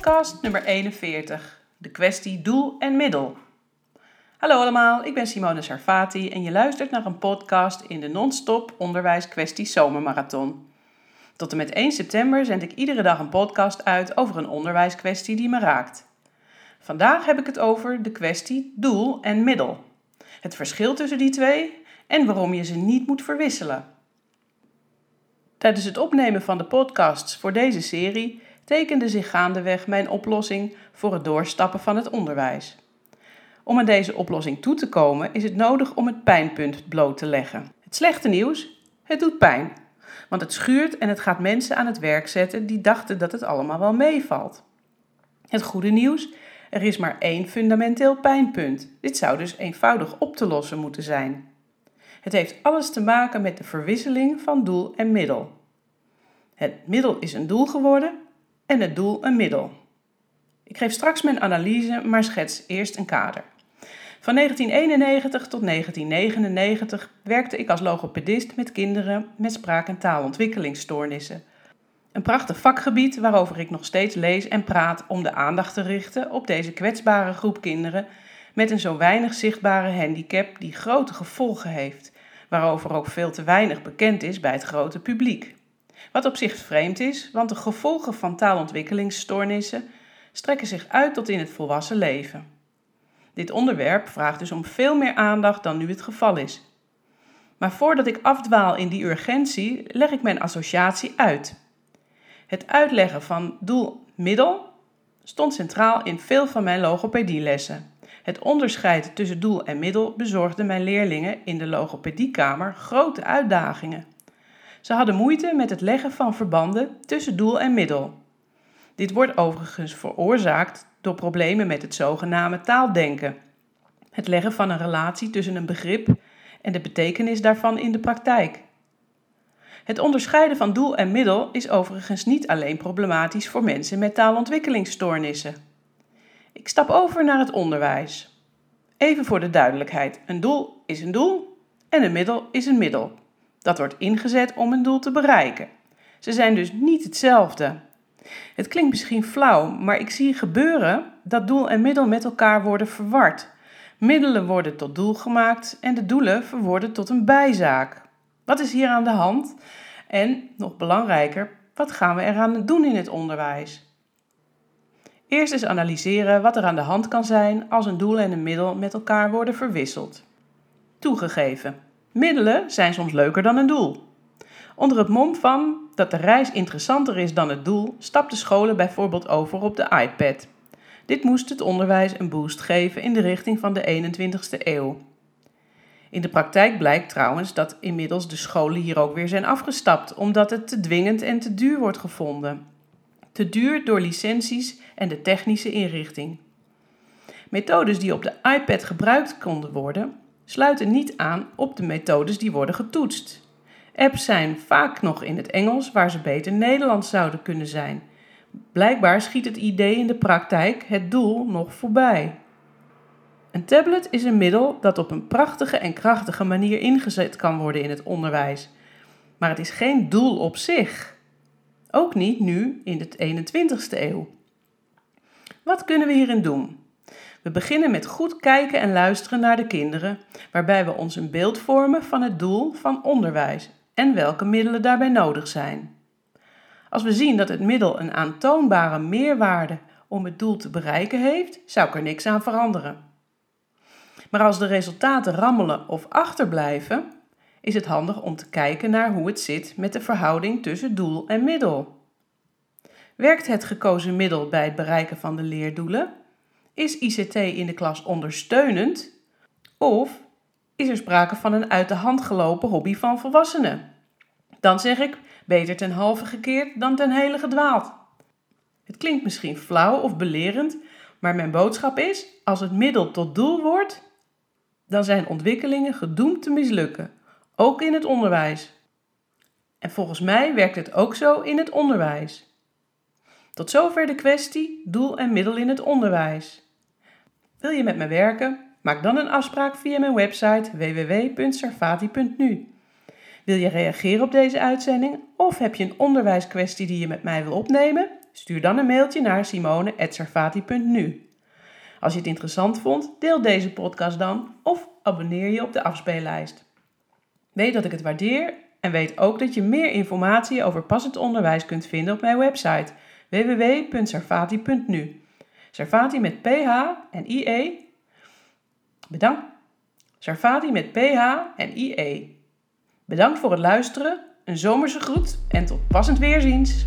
podcast nummer 41. De kwestie doel en middel. Hallo allemaal, ik ben Simone Sarfati en je luistert naar een podcast in de non-stop onderwijs kwestie zomermarathon. Tot en met 1 september zend ik iedere dag een podcast uit over een onderwijskwestie die me raakt. Vandaag heb ik het over de kwestie doel en middel. Het verschil tussen die twee en waarom je ze niet moet verwisselen. Tijdens het opnemen van de podcasts voor deze serie tekende zich gaandeweg mijn oplossing voor het doorstappen van het onderwijs. Om aan deze oplossing toe te komen is het nodig om het pijnpunt bloot te leggen. Het slechte nieuws: het doet pijn. Want het schuurt en het gaat mensen aan het werk zetten die dachten dat het allemaal wel meevalt. Het goede nieuws: er is maar één fundamenteel pijnpunt. Dit zou dus eenvoudig op te lossen moeten zijn. Het heeft alles te maken met de verwisseling van doel en middel. Het middel is een doel geworden en het doel een middel. Ik geef straks mijn analyse, maar schets eerst een kader. Van 1991 tot 1999 werkte ik als logopedist met kinderen met spraak- en taalontwikkelingsstoornissen. Een prachtig vakgebied waarover ik nog steeds lees en praat om de aandacht te richten op deze kwetsbare groep kinderen met een zo weinig zichtbare handicap die grote gevolgen heeft, waarover ook veel te weinig bekend is bij het grote publiek. Wat op zich vreemd is, want de gevolgen van taalontwikkelingsstoornissen strekken zich uit tot in het volwassen leven. Dit onderwerp vraagt dus om veel meer aandacht dan nu het geval is. Maar voordat ik afdwaal in die urgentie, leg ik mijn associatie uit. Het uitleggen van doel-middel stond centraal in veel van mijn logopedielessen. Het onderscheid tussen doel en middel bezorgde mijn leerlingen in de logopediekamer grote uitdagingen. Ze hadden moeite met het leggen van verbanden tussen doel en middel. Dit wordt overigens veroorzaakt door problemen met het zogenaamde taaldenken. Het leggen van een relatie tussen een begrip en de betekenis daarvan in de praktijk. Het onderscheiden van doel en middel is overigens niet alleen problematisch voor mensen met taalontwikkelingsstoornissen. Ik stap over naar het onderwijs. Even voor de duidelijkheid: een doel is een doel en een middel is een middel. Dat wordt ingezet om een doel te bereiken. Ze zijn dus niet hetzelfde. Het klinkt misschien flauw, maar ik zie gebeuren dat doel en middel met elkaar worden verward. Middelen worden tot doel gemaakt en de doelen verworden tot een bijzaak. Wat is hier aan de hand? En, nog belangrijker, wat gaan we eraan doen in het onderwijs? Eerst eens analyseren wat er aan de hand kan zijn als een doel en een middel met elkaar worden verwisseld. Toegegeven, Middelen zijn soms leuker dan een doel. Onder het mom van dat de reis interessanter is dan het doel, stapten scholen bijvoorbeeld over op de iPad. Dit moest het onderwijs een boost geven in de richting van de 21ste eeuw. In de praktijk blijkt trouwens dat inmiddels de scholen hier ook weer zijn afgestapt, omdat het te dwingend en te duur wordt gevonden. Te duur door licenties en de technische inrichting. Methodes die op de iPad gebruikt konden worden, sluiten niet aan op de methodes die worden getoetst. Apps zijn vaak nog in het Engels waar ze beter Nederlands zouden kunnen zijn. Blijkbaar schiet het idee in de praktijk het doel nog voorbij. Een tablet is een middel dat op een prachtige en krachtige manier ingezet kan worden in het onderwijs. Maar het is geen doel op zich. Ook niet nu in de 21ste eeuw. Wat kunnen we hierin doen? We beginnen met goed kijken en luisteren naar de kinderen, waarbij we ons een beeld vormen van het doel van onderwijs en welke middelen daarbij nodig zijn. Als we zien dat het middel een aantoonbare meerwaarde om het doel te bereiken heeft, zou ik er niks aan veranderen. Maar als de resultaten rammelen of achterblijven, is het handig om te kijken naar hoe het zit met de verhouding tussen doel en middel. Werkt het gekozen middel bij het bereiken van de leerdoelen is ICT in de klas ondersteunend? Of is er sprake van een uit de hand gelopen hobby van volwassenen? Dan zeg ik beter ten halve gekeerd dan ten hele gedwaald. Het klinkt misschien flauw of belerend, maar mijn boodschap is: als het middel tot doel wordt, dan zijn ontwikkelingen gedoemd te mislukken, ook in het onderwijs. En volgens mij werkt het ook zo in het onderwijs. Tot zover de kwestie doel en middel in het onderwijs. Wil je met me werken? Maak dan een afspraak via mijn website www.sarfati.nu. Wil je reageren op deze uitzending of heb je een onderwijskwestie die je met mij wil opnemen? Stuur dan een mailtje naar simone.servati.nu. Als je het interessant vond, deel deze podcast dan of abonneer je op de afspeellijst. Weet dat ik het waardeer en weet ook dat je meer informatie over passend onderwijs kunt vinden op mijn website www.servati.nu. Servati met PH en IE. Bedankt. Servati met PH en IE. Bedankt voor het luisteren, een zomerse groet en tot passend weerziens.